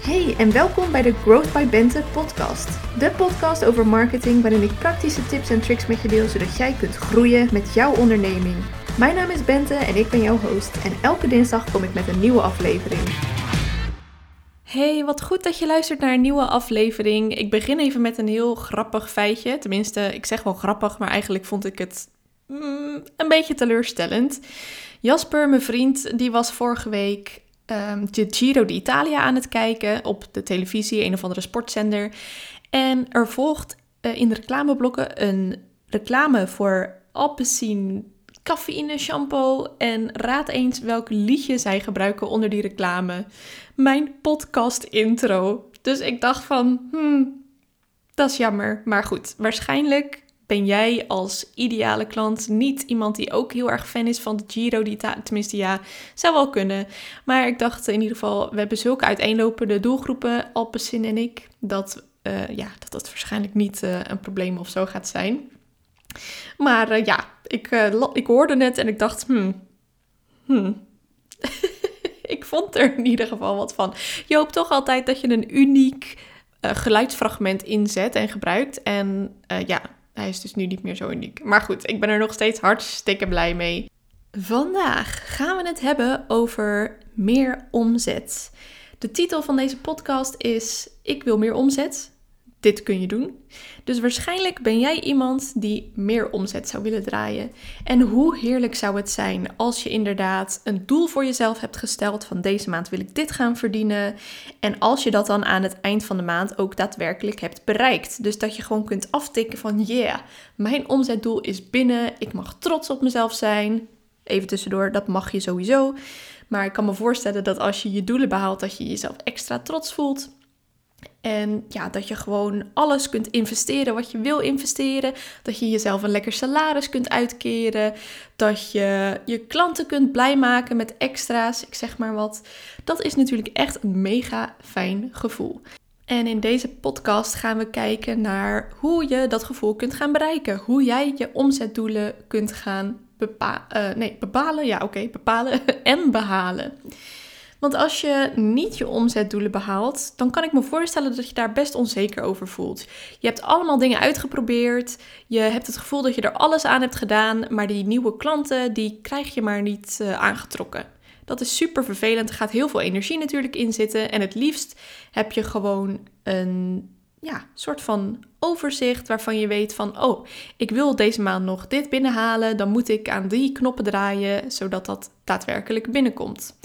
Hey en welkom bij de Growth by Bente podcast. De podcast over marketing waarin ik praktische tips en tricks met je deel zodat jij kunt groeien met jouw onderneming. Mijn naam is Bente en ik ben jouw host en elke dinsdag kom ik met een nieuwe aflevering. Hey, wat goed dat je luistert naar een nieuwe aflevering. Ik begin even met een heel grappig feitje. Tenminste, ik zeg wel grappig, maar eigenlijk vond ik het mm, een beetje teleurstellend. Jasper, mijn vriend, die was vorige week um, de Giro d'Italia aan het kijken op de televisie, een of andere sportzender. En er volgt uh, in de reclameblokken een reclame voor Alpecin cafeïne shampoo. En raad eens welk liedje zij gebruiken onder die reclame. Mijn podcast intro. Dus ik dacht van, hmm, dat is jammer. Maar goed, waarschijnlijk ben jij als ideale klant niet iemand die ook heel erg fan is van de Giro d'Italia? Tenminste, ja, zou wel kunnen. Maar ik dacht in ieder geval, we hebben zulke uiteenlopende doelgroepen, Alpecin en ik, dat uh, ja, dat, dat waarschijnlijk niet uh, een probleem of zo gaat zijn. Maar uh, ja, ik, ik hoorde het en ik dacht, hmm, hmm. ik vond er in ieder geval wat van. Je hoopt toch altijd dat je een uniek geluidsfragment inzet en gebruikt. En ja, hij is dus nu niet meer zo uniek. Maar goed, ik ben er nog steeds hartstikke blij mee. Vandaag gaan we het hebben over meer omzet. De titel van deze podcast is Ik wil meer omzet dit kun je doen. Dus waarschijnlijk ben jij iemand die meer omzet zou willen draaien. En hoe heerlijk zou het zijn als je inderdaad een doel voor jezelf hebt gesteld van deze maand wil ik dit gaan verdienen. En als je dat dan aan het eind van de maand ook daadwerkelijk hebt bereikt. Dus dat je gewoon kunt aftikken van yeah, mijn omzetdoel is binnen. Ik mag trots op mezelf zijn. Even tussendoor, dat mag je sowieso. Maar ik kan me voorstellen dat als je je doelen behaalt, dat je jezelf extra trots voelt. En ja, dat je gewoon alles kunt investeren wat je wil investeren. Dat je jezelf een lekker salaris kunt uitkeren. Dat je je klanten kunt blij maken met extra's, ik zeg maar wat. Dat is natuurlijk echt een mega fijn gevoel. En in deze podcast gaan we kijken naar hoe je dat gevoel kunt gaan bereiken. Hoe jij je omzetdoelen kunt gaan bepa uh, nee, bepalen. Ja, oké, bepalen en behalen. Want als je niet je omzetdoelen behaalt, dan kan ik me voorstellen dat je daar best onzeker over voelt. Je hebt allemaal dingen uitgeprobeerd, je hebt het gevoel dat je er alles aan hebt gedaan, maar die nieuwe klanten, die krijg je maar niet uh, aangetrokken. Dat is super vervelend, er gaat heel veel energie natuurlijk in zitten en het liefst heb je gewoon een ja, soort van overzicht waarvan je weet van, oh, ik wil deze maand nog dit binnenhalen, dan moet ik aan die knoppen draaien, zodat dat daadwerkelijk binnenkomt.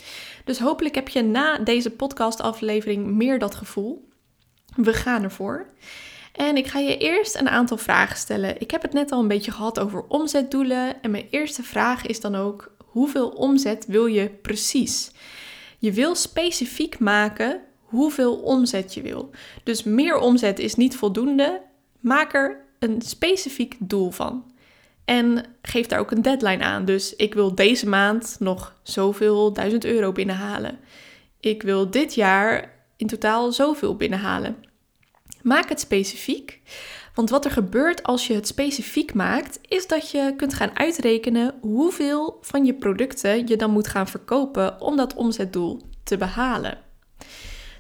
Dus hopelijk heb je na deze podcastaflevering meer dat gevoel. We gaan ervoor. En ik ga je eerst een aantal vragen stellen. Ik heb het net al een beetje gehad over omzetdoelen. En mijn eerste vraag is dan ook: hoeveel omzet wil je precies? Je wil specifiek maken hoeveel omzet je wil. Dus meer omzet is niet voldoende. Maak er een specifiek doel van. En geef daar ook een deadline aan. Dus ik wil deze maand nog zoveel duizend euro binnenhalen. Ik wil dit jaar in totaal zoveel binnenhalen. Maak het specifiek. Want wat er gebeurt als je het specifiek maakt, is dat je kunt gaan uitrekenen hoeveel van je producten je dan moet gaan verkopen om dat omzetdoel te behalen.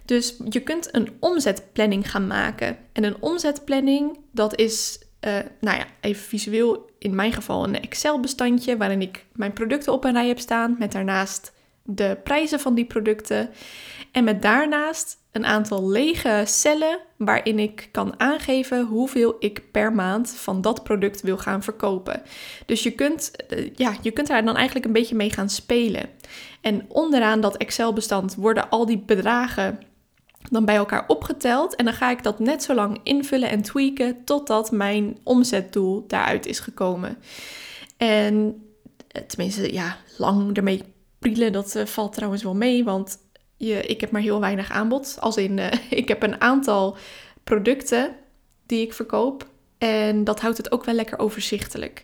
Dus je kunt een omzetplanning gaan maken. En een omzetplanning, dat is, uh, nou ja, even visueel in mijn geval een Excel-bestandje waarin ik mijn producten op een rij heb staan, met daarnaast de prijzen van die producten. En met daarnaast een aantal lege cellen waarin ik kan aangeven hoeveel ik per maand van dat product wil gaan verkopen. Dus je kunt, eh, ja, je kunt daar dan eigenlijk een beetje mee gaan spelen. En onderaan dat Excel-bestand worden al die bedragen dan bij elkaar opgeteld. En dan ga ik dat net zo lang invullen en tweaken totdat mijn omzetdoel daaruit is gekomen. En eh, tenminste, ja, lang ermee prielen, dat uh, valt trouwens wel mee. Want je, ik heb maar heel weinig aanbod. Als in, uh, ik heb een aantal producten die ik verkoop. En dat houdt het ook wel lekker overzichtelijk.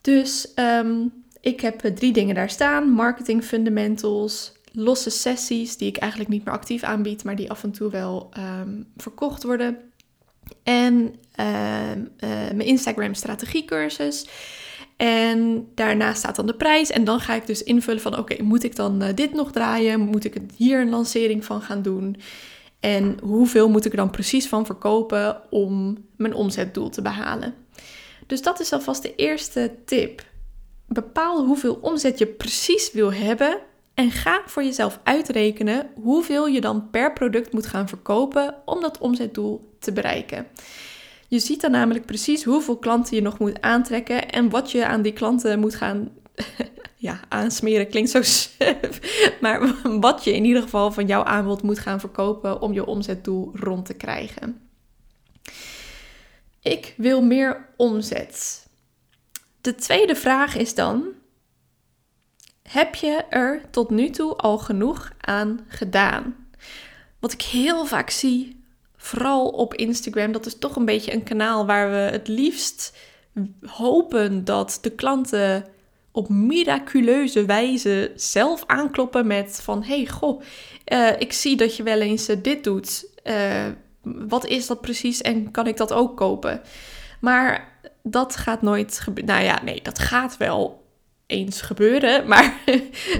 Dus um, ik heb drie dingen daar staan: marketing fundamentals, losse sessies die ik eigenlijk niet meer actief aanbied, maar die af en toe wel um, verkocht worden. En uh, uh, mijn Instagram strategiecursus. En daarna staat dan de prijs. En dan ga ik dus invullen van oké, moet ik dan eh, dit nog draaien? Moet ik hier een lancering van gaan doen? En hoeveel moet ik er dan precies van verkopen om mijn omzetdoel te behalen? Dus dat is alvast de eerste tip. Bepaal hoeveel omzet je precies wil hebben en ga voor jezelf uitrekenen hoeveel je dan per product moet gaan verkopen om dat omzetdoel te bereiken. Je ziet dan namelijk precies hoeveel klanten je nog moet aantrekken en wat je aan die klanten moet gaan ja, aansmeren klinkt zo maar wat je in ieder geval van jouw aanbod moet gaan verkopen om je omzetdoel rond te krijgen. Ik wil meer omzet. De tweede vraag is dan: heb je er tot nu toe al genoeg aan gedaan? Wat ik heel vaak zie, vooral op Instagram, dat is toch een beetje een kanaal waar we het liefst hopen dat de klanten op miraculeuze wijze zelf aankloppen met van hey goh, uh, ik zie dat je wel eens uh, dit doet. Uh, wat is dat precies en kan ik dat ook kopen? Maar dat gaat nooit gebeuren. Nou ja, nee, dat gaat wel eens gebeuren. Maar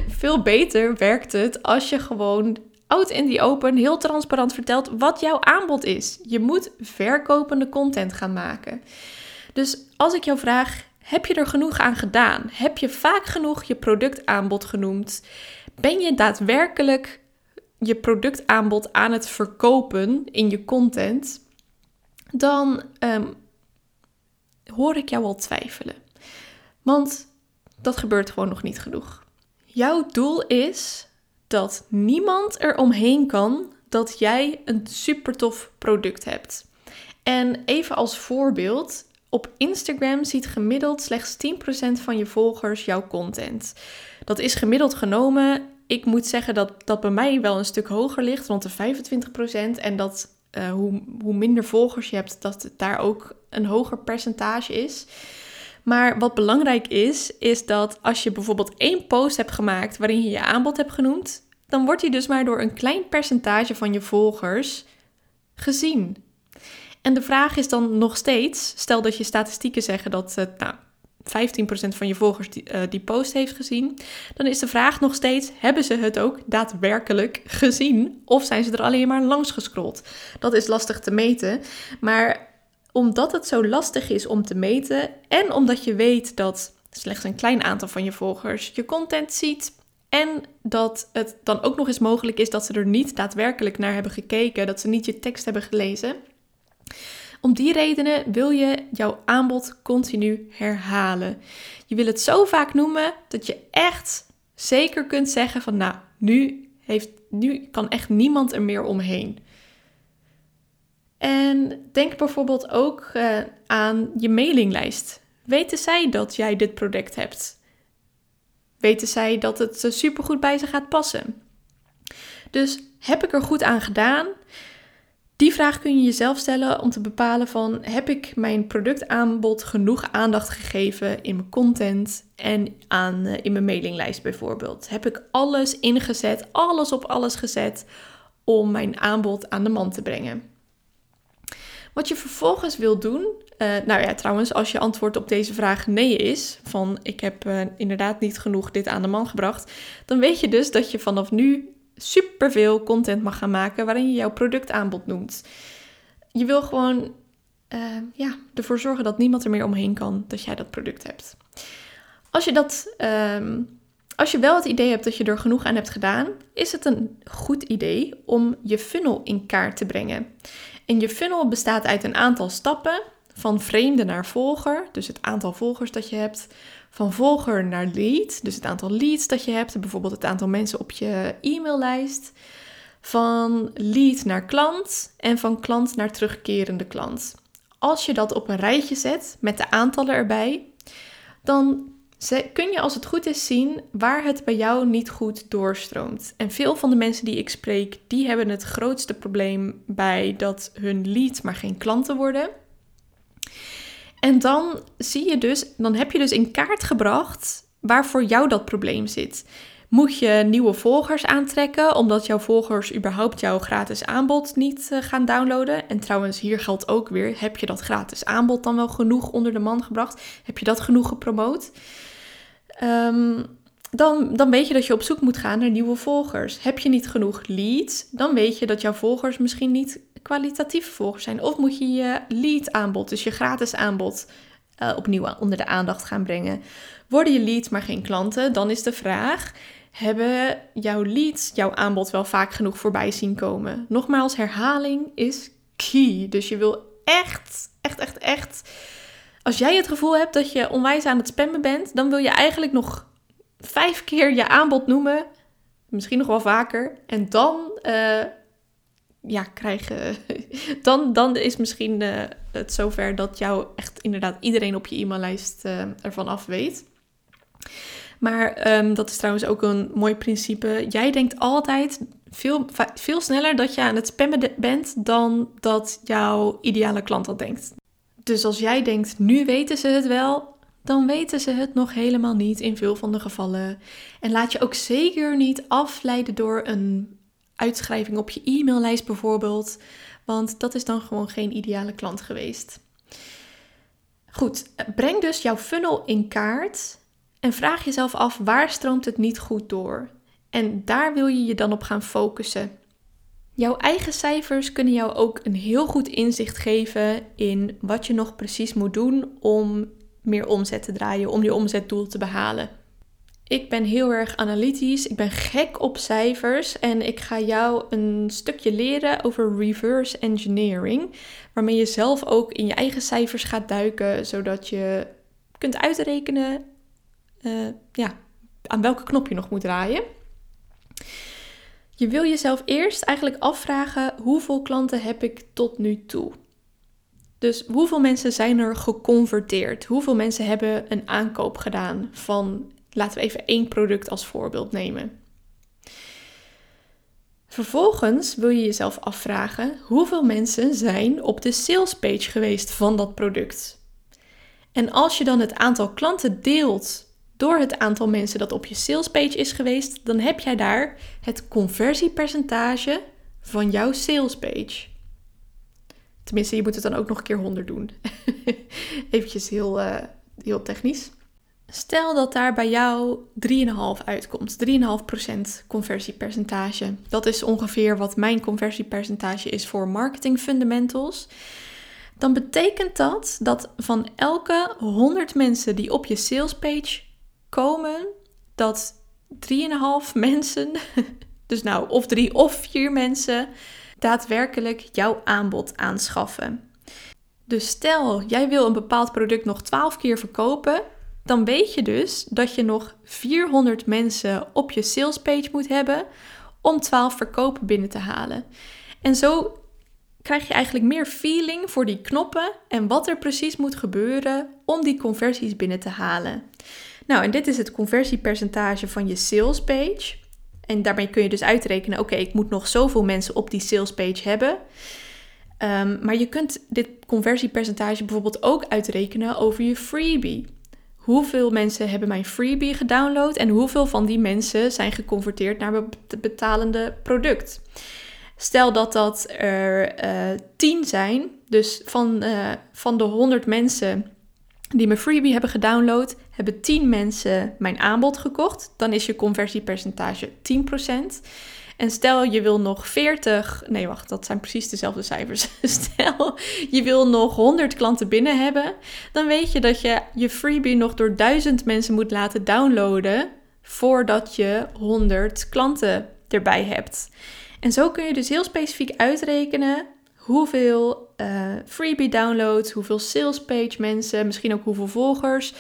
veel beter werkt het als je gewoon out in the open heel transparant vertelt wat jouw aanbod is. Je moet verkopende content gaan maken. Dus als ik jou vraag, heb je er genoeg aan gedaan? Heb je vaak genoeg je productaanbod genoemd? Ben je daadwerkelijk je productaanbod aan het verkopen in je content? Dan ehm, hoor ik jou al twijfelen. Want dat gebeurt gewoon nog niet genoeg. Jouw doel is dat niemand er omheen kan dat jij een super tof product hebt. En even als voorbeeld, op Instagram ziet gemiddeld slechts 10% van je volgers jouw content. Dat is gemiddeld genomen. Ik moet zeggen dat dat bij mij wel een stuk hoger ligt, rond de 25%. En dat uh, hoe, hoe minder volgers je hebt, dat het daar ook een hoger percentage is. Maar wat belangrijk is, is dat als je bijvoorbeeld één post hebt gemaakt waarin je je aanbod hebt genoemd, dan wordt die dus maar door een klein percentage van je volgers gezien. En de vraag is dan nog steeds, stel dat je statistieken zeggen dat uh, nou, 15% van je volgers die, uh, die post heeft gezien, dan is de vraag nog steeds: hebben ze het ook daadwerkelijk gezien? Of zijn ze er alleen maar langs gescrolld? Dat is lastig te meten. Maar omdat het zo lastig is om te meten en omdat je weet dat slechts een klein aantal van je volgers je content ziet. En dat het dan ook nog eens mogelijk is dat ze er niet daadwerkelijk naar hebben gekeken, dat ze niet je tekst hebben gelezen. Om die redenen wil je jouw aanbod continu herhalen. Je wil het zo vaak noemen dat je echt zeker kunt zeggen van nou, nu, heeft, nu kan echt niemand er meer omheen. En denk bijvoorbeeld ook uh, aan je mailinglijst. Weten zij dat jij dit product hebt? Weten zij dat het supergoed bij ze gaat passen? Dus heb ik er goed aan gedaan? Die vraag kun je jezelf stellen om te bepalen van heb ik mijn productaanbod genoeg aandacht gegeven in mijn content en aan, uh, in mijn mailinglijst bijvoorbeeld. Heb ik alles ingezet, alles op alles gezet om mijn aanbod aan de man te brengen. Wat je vervolgens wil doen, uh, nou ja, trouwens, als je antwoord op deze vraag nee is, van ik heb uh, inderdaad niet genoeg dit aan de man gebracht, dan weet je dus dat je vanaf nu superveel content mag gaan maken waarin je jouw productaanbod noemt. Je wil gewoon uh, ja, ervoor zorgen dat niemand er meer omheen kan dat jij dat product hebt. Als je, dat, uh, als je wel het idee hebt dat je er genoeg aan hebt gedaan, is het een goed idee om je funnel in kaart te brengen. En je funnel bestaat uit een aantal stappen, van vreemde naar volger, dus het aantal volgers dat je hebt, van volger naar lead, dus het aantal leads dat je hebt, bijvoorbeeld het aantal mensen op je e-maillijst, van lead naar klant en van klant naar terugkerende klant. Als je dat op een rijtje zet met de aantallen erbij, dan kun je als het goed is zien waar het bij jou niet goed doorstroomt. En veel van de mensen die ik spreek, die hebben het grootste probleem bij dat hun lead maar geen klanten worden. En dan zie je dus, dan heb je dus in kaart gebracht waar voor jou dat probleem zit. Moet je nieuwe volgers aantrekken omdat jouw volgers überhaupt jouw gratis aanbod niet uh, gaan downloaden? En trouwens, hier geldt ook weer: heb je dat gratis aanbod dan wel genoeg onder de man gebracht? Heb je dat genoeg gepromoot? Um, dan, dan weet je dat je op zoek moet gaan naar nieuwe volgers. Heb je niet genoeg leads, dan weet je dat jouw volgers misschien niet kwalitatieve volgers zijn. Of moet je je lead aanbod, dus je gratis aanbod, uh, opnieuw onder de aandacht gaan brengen. Worden je leads maar geen klanten, dan is de vraag: hebben jouw leads jouw aanbod wel vaak genoeg voorbij zien komen? Nogmaals, herhaling is key. Dus je wil echt, echt, echt, echt. Als jij het gevoel hebt dat je onwijs aan het spammen bent, dan wil je eigenlijk nog vijf keer je aanbod noemen. Misschien nog wel vaker. En dan, uh, ja, krijgen. dan, dan is misschien uh, het zover dat jou echt inderdaad iedereen op je e-maillijst uh, ervan af weet. Maar um, dat is trouwens ook een mooi principe. Jij denkt altijd veel, veel sneller dat je aan het spammen bent dan dat jouw ideale klant dat denkt. Dus als jij denkt, nu weten ze het wel, dan weten ze het nog helemaal niet in veel van de gevallen. En laat je ook zeker niet afleiden door een uitschrijving op je e-maillijst bijvoorbeeld, want dat is dan gewoon geen ideale klant geweest. Goed, breng dus jouw funnel in kaart en vraag jezelf af waar stroomt het niet goed door. En daar wil je je dan op gaan focussen. Jouw eigen cijfers kunnen jou ook een heel goed inzicht geven in wat je nog precies moet doen om meer omzet te draaien, om je omzetdoel te behalen. Ik ben heel erg analytisch, ik ben gek op cijfers en ik ga jou een stukje leren over reverse engineering, waarmee je zelf ook in je eigen cijfers gaat duiken, zodat je kunt uitrekenen uh, ja, aan welke knop je nog moet draaien. Je wil jezelf eerst eigenlijk afvragen hoeveel klanten heb ik tot nu toe? Dus hoeveel mensen zijn er geconverteerd? Hoeveel mensen hebben een aankoop gedaan van, laten we even één product als voorbeeld nemen. Vervolgens wil je jezelf afvragen hoeveel mensen zijn op de salespage geweest van dat product. En als je dan het aantal klanten deelt door het aantal mensen dat op je salespage is geweest, dan heb jij daar het conversiepercentage van jouw salespage. Tenminste, je moet het dan ook nog een keer 100 doen. Eventjes heel, uh, heel technisch. Stel dat daar bij jou 3,5 uitkomt. 3,5% conversiepercentage. Dat is ongeveer wat mijn conversiepercentage is voor marketing fundamentals. Dan betekent dat dat van elke 100 mensen die op je salespage komen, dat 3,5 mensen, dus nou of drie of vier mensen, daadwerkelijk jouw aanbod aanschaffen. Dus stel, jij wil een bepaald product nog 12 keer verkopen, dan weet je dus dat je nog 400 mensen op je salespage moet hebben om 12 verkopen binnen te halen. En zo krijg je eigenlijk meer feeling voor die knoppen en wat er precies moet gebeuren om die conversies binnen te halen. Nou, en dit is het conversiepercentage van je salespage. En daarmee kun je dus uitrekenen: oké, ik moet nog zoveel mensen op die sales page hebben. Um, maar je kunt dit conversiepercentage bijvoorbeeld ook uitrekenen over je freebie. Hoeveel mensen hebben mijn freebie gedownload en hoeveel van die mensen zijn geconverteerd naar het betalende product? Stel dat dat er uh, eh, 10 zijn, dus van, uh, van de 100 mensen die mijn freebie hebben gedownload, hebben 10 mensen mijn aanbod gekocht. Dan is je conversiepercentage 10%. En stel je wil nog 40, nee wacht, dat zijn precies dezelfde cijfers. Stel je wil nog 100 klanten binnen hebben, dan weet je dat je je freebie nog door 1000 mensen moet laten downloaden voordat je 100 klanten erbij hebt. En zo kun je dus heel specifiek uitrekenen hoeveel uh, freebie downloads, hoeveel sales page mensen, misschien ook hoeveel volgers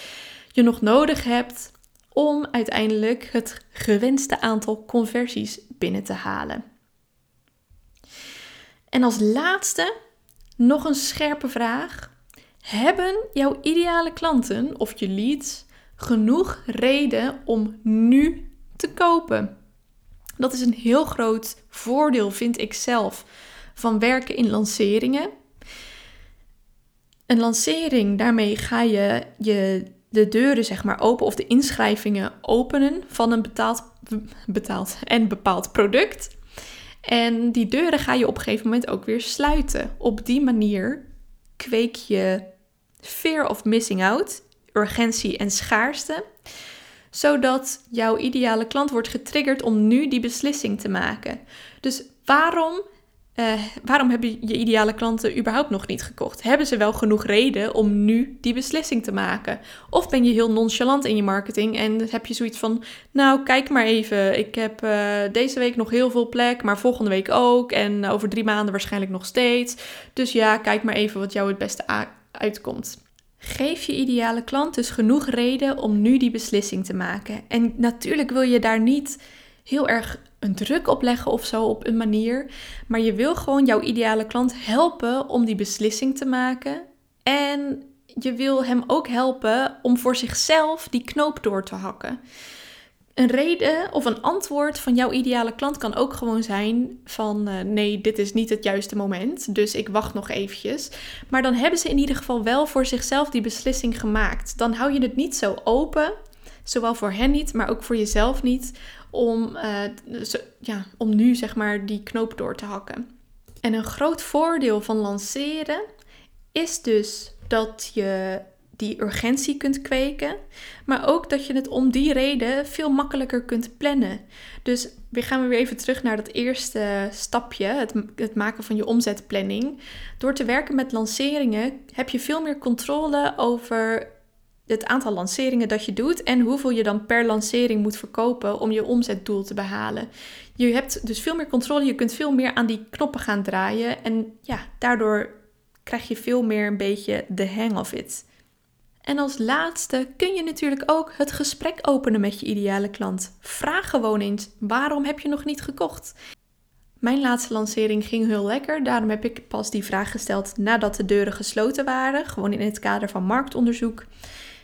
je nog nodig hebt om uiteindelijk het gewenste aantal conversies binnen te halen. En als laatste nog een scherpe vraag. Hebben jouw ideale klanten of je leads genoeg reden om nu te kopen? Dat is een heel groot voordeel, vind ik zelf, van werken in lanceringen. Een lancering, daarmee ga je, je de deuren zeg maar open of de inschrijvingen openen van een betaald, betaald en bepaald product. En die deuren ga je op een gegeven moment ook weer sluiten. Op die manier kweek je fear of missing out, urgentie en schaarste, zodat jouw ideale klant wordt getriggerd om nu die beslissing te maken. Dus waarom uh, waarom hebben je ideale klanten überhaupt nog niet gekocht? Hebben ze wel genoeg reden om nu die beslissing te maken? Of ben je heel nonchalant in je marketing en heb je zoiets van: Nou, kijk maar even. Ik heb uh, deze week nog heel veel plek, maar volgende week ook. En over drie maanden waarschijnlijk nog steeds. Dus ja, kijk maar even wat jou het beste uitkomt. Geef je ideale klant dus genoeg reden om nu die beslissing te maken. En natuurlijk wil je daar niet heel erg een druk opleggen of zo op een manier. Maar je wil gewoon jouw ideale klant helpen om die beslissing te maken. En je wil hem ook helpen om voor zichzelf die knoop door te hakken. Een reden of een antwoord van jouw ideale klant kan ook gewoon zijn van uh, nee, dit is niet het juiste moment, dus ik wacht nog eventjes. Maar dan hebben ze in ieder geval wel voor zichzelf die beslissing gemaakt. Dan hou je het niet zo open, zowel voor hen niet, maar ook voor jezelf niet, om, uh, ja, om nu zeg maar die knoop door te hakken. En een groot voordeel van lanceren is dus dat je die urgentie kunt kweken, maar ook dat je het om die reden veel makkelijker kunt plannen. Dus weer gaan we weer even terug naar dat eerste stapje, het, het maken van je omzetplanning. Door te werken met lanceringen heb je veel meer controle over het aantal lanceringen dat je doet en hoeveel je dan per lancering moet verkopen om je omzetdoel te behalen. Je hebt dus veel meer controle, je kunt veel meer aan die knoppen gaan draaien en ja, daardoor krijg je veel meer een beetje de hang of it. En als laatste kun je natuurlijk ook het gesprek openen met je ideale klant. Vraag gewoon eens: waarom heb je nog niet gekocht? Mijn laatste lancering ging heel lekker, daarom heb ik pas die vraag gesteld nadat de deuren gesloten waren, gewoon in het kader van marktonderzoek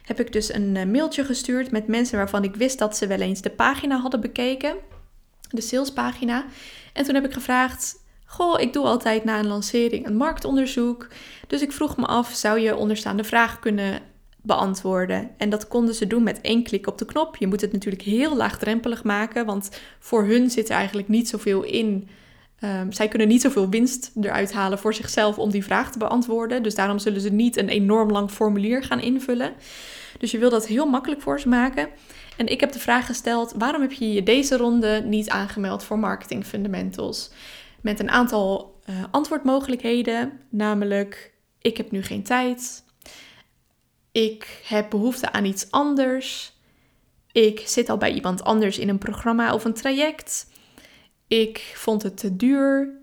heb ik dus een eh, mailtje gestuurd met mensen waarvan ik wist dat ze wel eens de pagina hadden bekeken, de salespagina. En toen heb ik gevraagd: Goh, ik doe altijd na een lancering een marktonderzoek. Dus ik vroeg me af: zou je onderstaande vragen kunnen beantwoorden? En dat konden ze doen met één klik op de knop. Je moet het natuurlijk heel laagdrempelig maken, want voor hun zit er eigenlijk niet zoveel in. Um, zij kunnen niet zoveel winst eruit halen voor zichzelf om die vraag te beantwoorden. Dus daarom zullen ze niet een enorm lang formulier gaan invullen. Dus je wil dat heel makkelijk voor ze maken. En ik heb de vraag gesteld: waarom heb je je deze ronde niet aangemeld voor Marketing Fundamentals? Met een aantal uh, antwoordmogelijkheden, namelijk: ik heb nu geen tijd. Ik heb behoefte aan iets anders. Ik zit al bij iemand anders in een programma of een traject. Ik vond het te duur.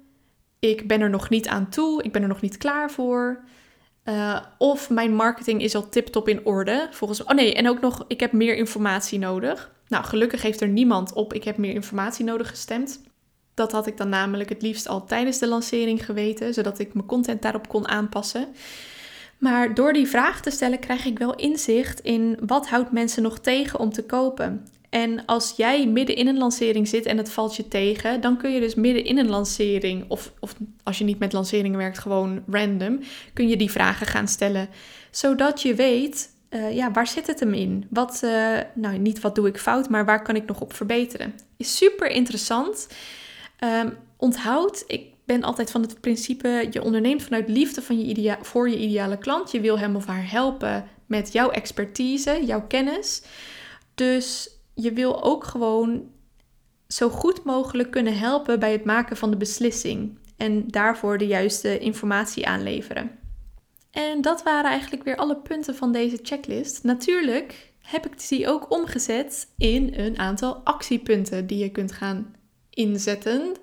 Ik ben er nog niet aan toe. Ik ben er nog niet klaar voor. Uh, of mijn marketing is al tip-top in orde. Volgens Oh nee, en ook nog, ik heb meer informatie nodig. Nou, gelukkig heeft er niemand op ik heb meer informatie nodig gestemd. Dat had ik dan namelijk het liefst al tijdens de lancering geweten, zodat ik mijn content daarop kon aanpassen. Maar door die vraag te stellen krijg ik wel inzicht in wat houdt mensen nog tegen om te kopen. En als jij midden in een lancering zit en het valt je tegen, dan kun je dus midden in een lancering, of, of als je niet met lanceringen werkt, gewoon random, kun je die vragen gaan stellen. Zodat je weet, uh, ja, waar zit het hem in? Wat, uh, nou niet wat doe ik fout, maar waar kan ik nog op verbeteren? Is super interessant. Um, onthoud, ik ben altijd van het principe, je onderneemt vanuit liefde van je idea voor je ideale klant. Je wil hem of haar helpen met jouw expertise, jouw kennis. Dus je wil ook gewoon zo goed mogelijk kunnen helpen bij het maken van de beslissing en daarvoor de juiste informatie aanleveren. En dat waren eigenlijk weer alle punten van deze checklist. Natuurlijk heb ik die ook omgezet in een aantal actiepunten die je kunt gaan inzetten.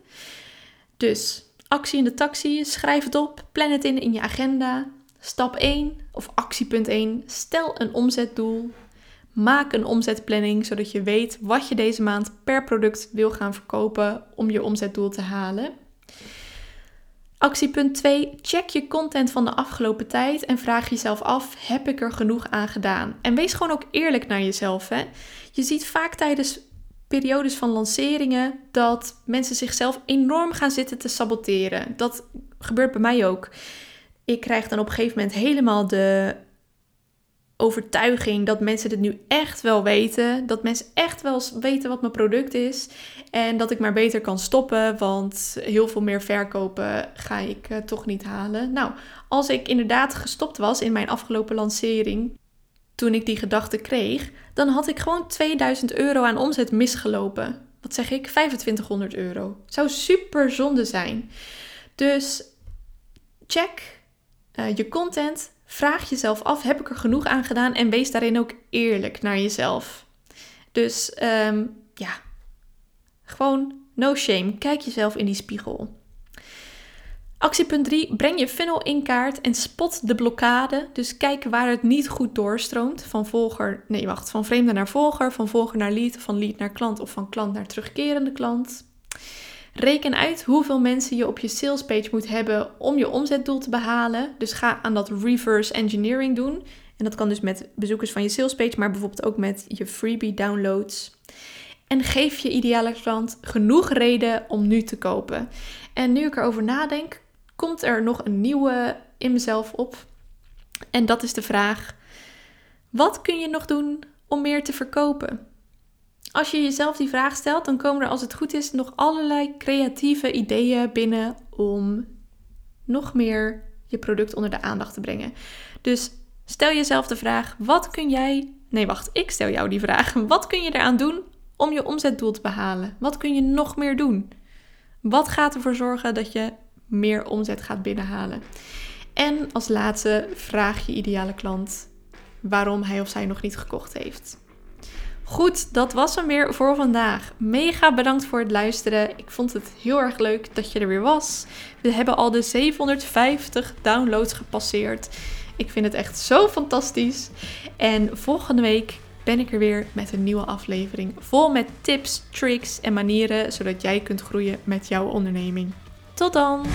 Dus actie in de taxi, schrijf het op, plan het in in je agenda. Stap 1 of actiepunt 1, stel een omzetdoel. Maak een omzetplanning zodat je weet wat je deze maand per product wil gaan verkopen om je omzetdoel te halen. Actiepunt 2. Check je content van de afgelopen tijd en vraag jezelf af: heb ik er genoeg aan gedaan? En wees gewoon ook eerlijk naar jezelf. Hè? Je ziet vaak tijdens periodes van lanceringen dat mensen zichzelf enorm gaan zitten te saboteren. Dat gebeurt bij mij ook. Ik krijg dan op een gegeven moment helemaal de overtuiging dat mensen dit nu echt wel weten. Dat mensen echt wel weten wat mijn product is. En dat ik maar beter kan stoppen, want heel veel meer verkopen ga ik uh, toch niet halen. Nou, als ik inderdaad gestopt was in mijn afgelopen lancering, toen ik die gedachte kreeg, dan had ik gewoon 2000 euro aan omzet misgelopen. Wat zeg ik? 2500 euro. Zou super zonde zijn. Dus check uh, je content. Vraag jezelf af: heb ik er genoeg aan gedaan? En wees daarin ook eerlijk naar jezelf. Dus um, ja, gewoon no shame. Kijk jezelf in die spiegel. Actiepunt 3. Breng je funnel in kaart en spot de blokkade. Dus kijk waar het niet goed doorstroomt. Van volger, nee wacht, van vreemde naar volger, van volger naar lead, van lead naar klant of van klant naar terugkerende klant. Reken uit hoeveel mensen je op je salespage moet hebben om je omzetdoel te behalen. Dus ga aan dat reverse engineering doen. En dat kan dus met bezoekers van je salespage, maar bijvoorbeeld ook met je freebie downloads. En geef je ideale klant genoeg reden om nu te kopen. En nu ik erover nadenk, komt er nog een nieuwe in mezelf op. En dat is de vraag: wat kun je nog doen om meer te verkopen? Als je jezelf die vraag stelt, dan komen er als het goed is nog allerlei creatieve ideeën binnen om nog meer je product onder de aandacht te brengen. Dus stel jezelf de vraag: wat kun jij. Nee, wacht, ik stel jou die vraag. Wat kun je eraan doen om je omzetdoel te behalen? Wat kun je nog meer doen? Wat gaat ervoor zorgen dat je meer omzet gaat binnenhalen? En als laatste vraag je ideale klant waarom hij of zij nog niet gekocht heeft. Goed, dat was hem weer voor vandaag. Mega bedankt voor het luisteren. Ik vond het heel erg leuk dat je er weer was. We hebben al de 750 downloads gepasseerd. Ik vind het echt zo fantastisch. En volgende week ben ik er weer met een nieuwe aflevering. Vol met tips, tricks en manieren zodat jij kunt groeien met jouw onderneming. Tot dan!